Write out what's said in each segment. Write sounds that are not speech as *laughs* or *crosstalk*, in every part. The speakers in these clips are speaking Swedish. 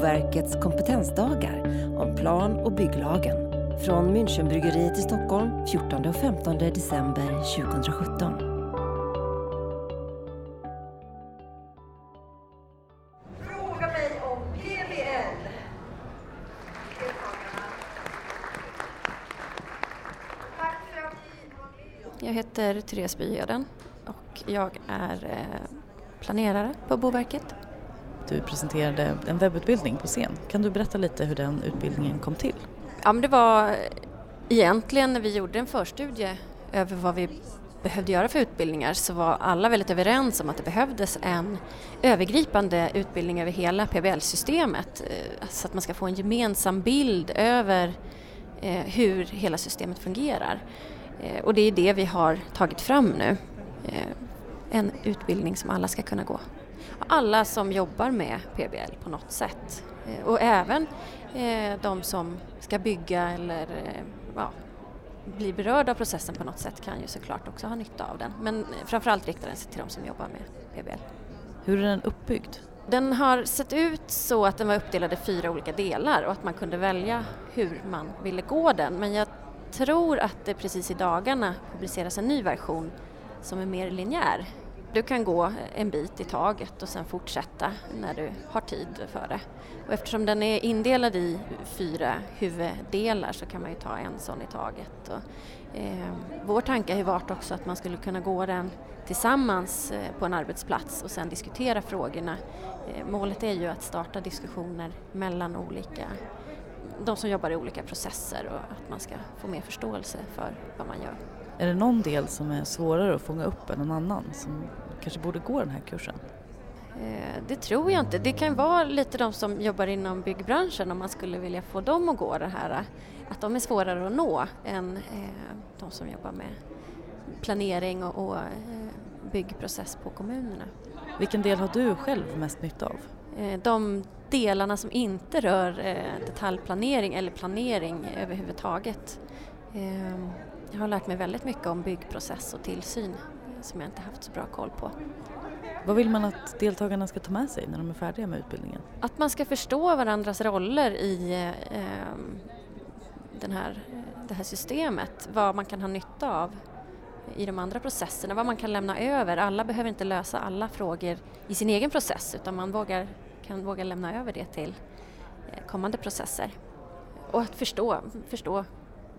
Boverkets kompetensdagar om plan och bygglagen från Münchenbryggeriet i Stockholm 14 och 15 december 2017. Fråga mig om PBL. Jag heter Therese Byheden och jag är eh, planerare på Boverket. Du presenterade en webbutbildning på scen. Kan du berätta lite hur den utbildningen kom till? Ja, men det var egentligen när vi gjorde en förstudie över vad vi behövde göra för utbildningar så var alla väldigt överens om att det behövdes en övergripande utbildning över hela PBL-systemet eh, så att man ska få en gemensam bild över eh, hur hela systemet fungerar. Eh, och det är det vi har tagit fram nu. En utbildning som alla ska kunna gå. Alla som jobbar med PBL på något sätt. Eh, Och även eh, de som ska bygga eller eh, ja, bli berörda av processen på något sätt kan ju såklart också ha nytta av den. Men framförallt riktar den sig till de som jobbar med PBL. Hur är den uppbyggd? Den har sett ut så att den var uppdelad i fyra olika delar och att man kunde välja hur man ville gå den. Men jag tror att det precis i dagarna publiceras en ny version som är mer linjär. Du kan gå en bit i taget och sen fortsätta när du har tid för det. Och eftersom den är indelad i fyra huvuddelar så kan man ju ta en sån i taget. Och, eh, vår tanke har ju varit också att man skulle kunna gå den tillsammans eh, på en arbetsplats och sen diskutera frågorna. Eh, målet är ju att starta diskussioner mellan olika, de som jobbar i olika processer och att man ska få mer förståelse för vad man gör. Är det någon del som är svårare att fånga upp än någon annan som kanske borde gå den här kursen? Eh, Det tror jag inte. Det kan vara lite de som jobbar inom byggbranschen om man skulle vilja få dem att gå det här. Att de är svårare att nå än eh, de som jobbar med planering och, eh, byggprocess på kommunerna. Vilken del har du själv mest nytta av? Eh, De delarna som inte rör eh, detaljplanering eller planering överhuvudtaget. Jag har lärt mig väldigt mycket om byggprocess och tillsyn som jag inte haft så bra koll på. Vad vill man att deltagarna ska ta med sig när de är färdiga med utbildningen? Att man ska förstå varandras roller i eh, den här, det här systemet, vad man kan ha nytta av i de andra processerna, vad man kan lämna över. Alla behöver inte lösa alla frågor i sin egen process utan man vågar, kan våga lämna över det till eh, kommande processer. Och att förstå, förstå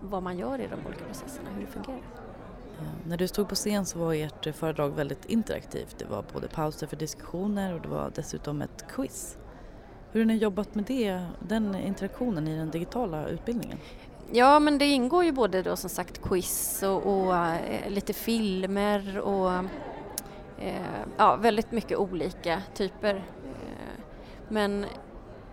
vad man gör i de olika processerna, hur det fungerar. När du stod på scen så var ert föredrag väldigt interaktivt. Det var både pauser för diskussioner och det var dessutom ett quiz. Hur har ni jobbat med det, den interaktionen i den digitala utbildningen? Ja, men det ingår ju både då som sagt quiz och, och eh, lite filmer och eh, ja, väldigt mycket olika typer. Eh, men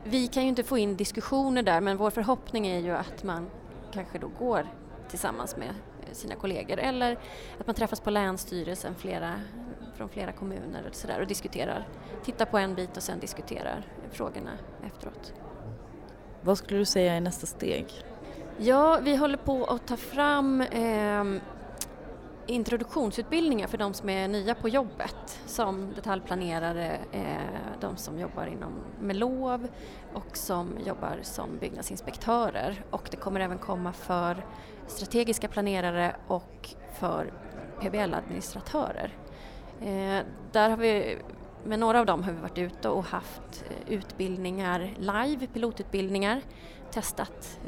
vi kan ju inte få in diskussioner där, men vår förhoppning är ju att man kanske då går tillsammans med eh, sina kollegor eller att man träffas på Länsstyrelsen flera, från flera kommuner och, så där, och diskuterar, tittar på en bit och sen diskuterar frågorna efteråt. Vad skulle du säga är nästa steg? Ja, vi håller på att ta fram eh, introduktionsutbildningar för de som är nya på jobbet som detaljplanerare, eh, de som jobbar inom med lov och som jobbar som byggnadsinspektörer och det kommer även komma för strategiska planerare och för PBL-administratörer. Eh, där har vi, med några av dem har vi varit ute och haft eh, utbildningar live, pilotutbildningar, testat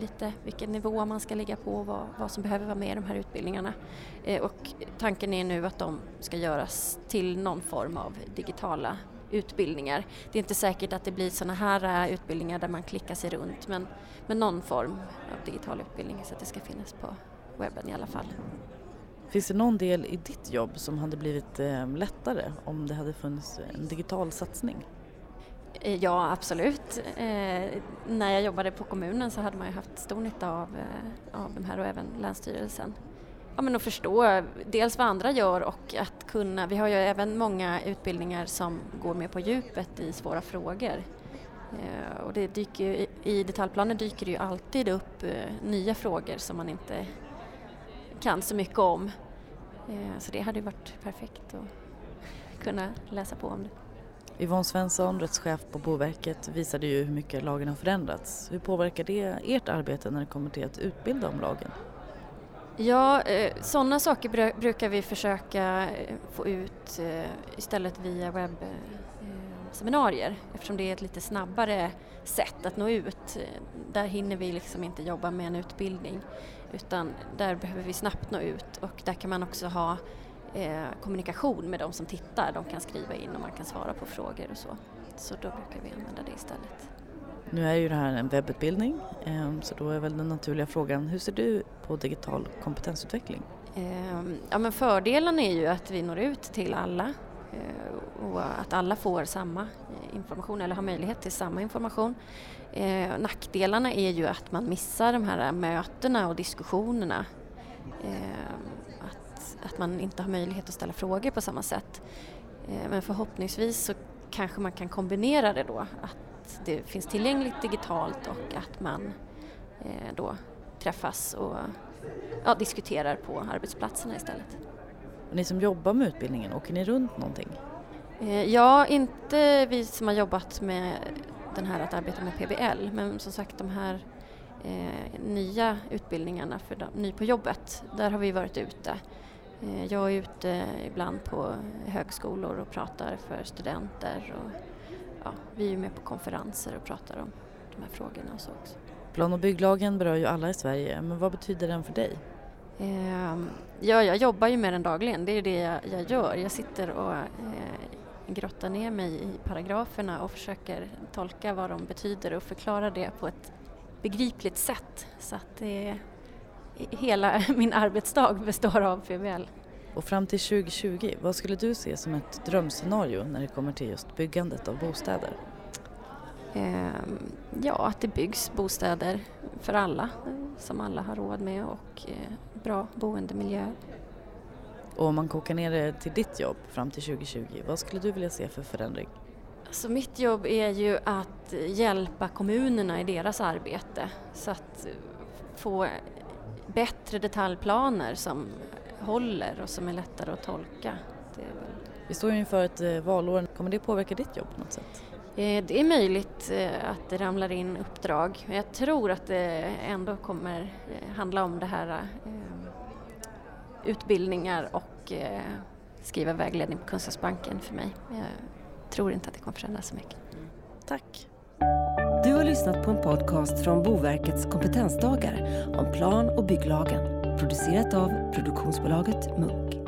lite vilken nivå man ska ligga på och vad, vad som behöver vara med i de här utbildningarna. Eh, och tanken är nu att de ska göras till någon form av digitala utbildningar. Det är inte säkert att det blir sådana här eh, utbildningar där man klickar sig runt men, men någon form av digital utbildning så att det ska finnas på webben i alla fall. Finns det någon del i ditt jobb som hade blivit eh, lättare om det hade funnits en digital satsning? Eh, ja, absolut. Eh, när jag jobbade på kommunen så hade man ju haft stor nytta av, eh, av de här och även Länsstyrelsen. Ja, men att förstå dels vad andra gör och att kunna, vi har ju även många utbildningar som går mer på djupet i svåra frågor. Eh, och det dyker i- detaljplaner detaljplanen dyker det ju alltid upp eh, nya frågor som man inte kan så mycket om. Eh, så det hade ju varit perfekt att kunna läsa på om det. Yvonne Svensson, rättschef på Boverket, visade ju hur mycket lagen har förändrats. Hur påverkar det ert arbete när det kommer till att utbilda om lagen? Ja, eh, sådana saker brukar vi försöka eh, få ut eh, istället via webbseminarier eftersom det är ett lite snabbare sätt att nå ut. Där hinner vi liksom inte jobba med en utbildning utan där behöver vi snabbt nå ut och där kan man också ha kommunikation med de som tittar. De kan skriva in och man kan svara på frågor och så. Så då brukar vi använda det istället. Nu är ju det här en webbutbildning ehm, så då är väl den naturliga frågan, hur ser du på digital kompetensutveckling? Ehm, ja men fördelen är ju att vi når ut till alla eh, och att alla får samma eh, information eller har möjlighet till samma information. Ehm, nackdelarna är ju att man missar de här mötena och diskussionerna. Att, att man inte har möjlighet att ställa frågor på samma sätt. Men förhoppningsvis så kanske man kan kombinera det då, att det finns tillgängligt digitalt och att man eh, då träffas och ja, diskuterar på arbetsplatserna istället. Och ni som jobbar med utbildningen, åker ni runt någonting? Eh, ja, inte vi som har jobbat med den här att arbeta med PBL men som sagt de här eh, nya utbildningarna för de, ny på jobbet, där har vi varit ute. Eh, jag är ute ibland på högskolor och pratar för studenter och ja, vi är med på konferenser och pratar om de här frågorna och så också. Plan och bygglagen berör ju alla i Sverige, men vad betyder den för dig? Eh, ja, jag jobbar ju med den dagligen, det är det jag, jag gör. Jag sitter och eh, grottar ner mig i paragraferna och försöker tolka vad de betyder och förklara det på ett begripligt sätt så att det, hela *laughs* min arbetsdag består av PBL. Och fram till 2020, vad skulle du se som ett drömscenario när det kommer till just byggandet av bostäder? Ehm, ja, att det byggs bostäder för alla som alla har råd med och eh, bra boendemiljö. Och om man kokar ner det till ditt jobb fram till 2020, vad skulle du vilja se för förändring? Alltså mitt jobb är ju att hjälpa kommunerna i deras arbete så att få bättre detaljplaner som håller och som är lättare att tolka. Väl... Vi står ju inför ett eh, valår, kommer det påverka ditt jobb på något sätt? Eh, det är möjligt eh, att det ramlar in uppdrag. Jag tror att det ändå kommer handla om det här utbildningar och skriva vägledning på Kunskapsbanken för mig. Jag tror inte att det kommer förändras så mycket. Tack! Lyssnat på en podcast från Boverkets kompetensdagar om plan och bygglagen producerat av produktionsbolaget Munk.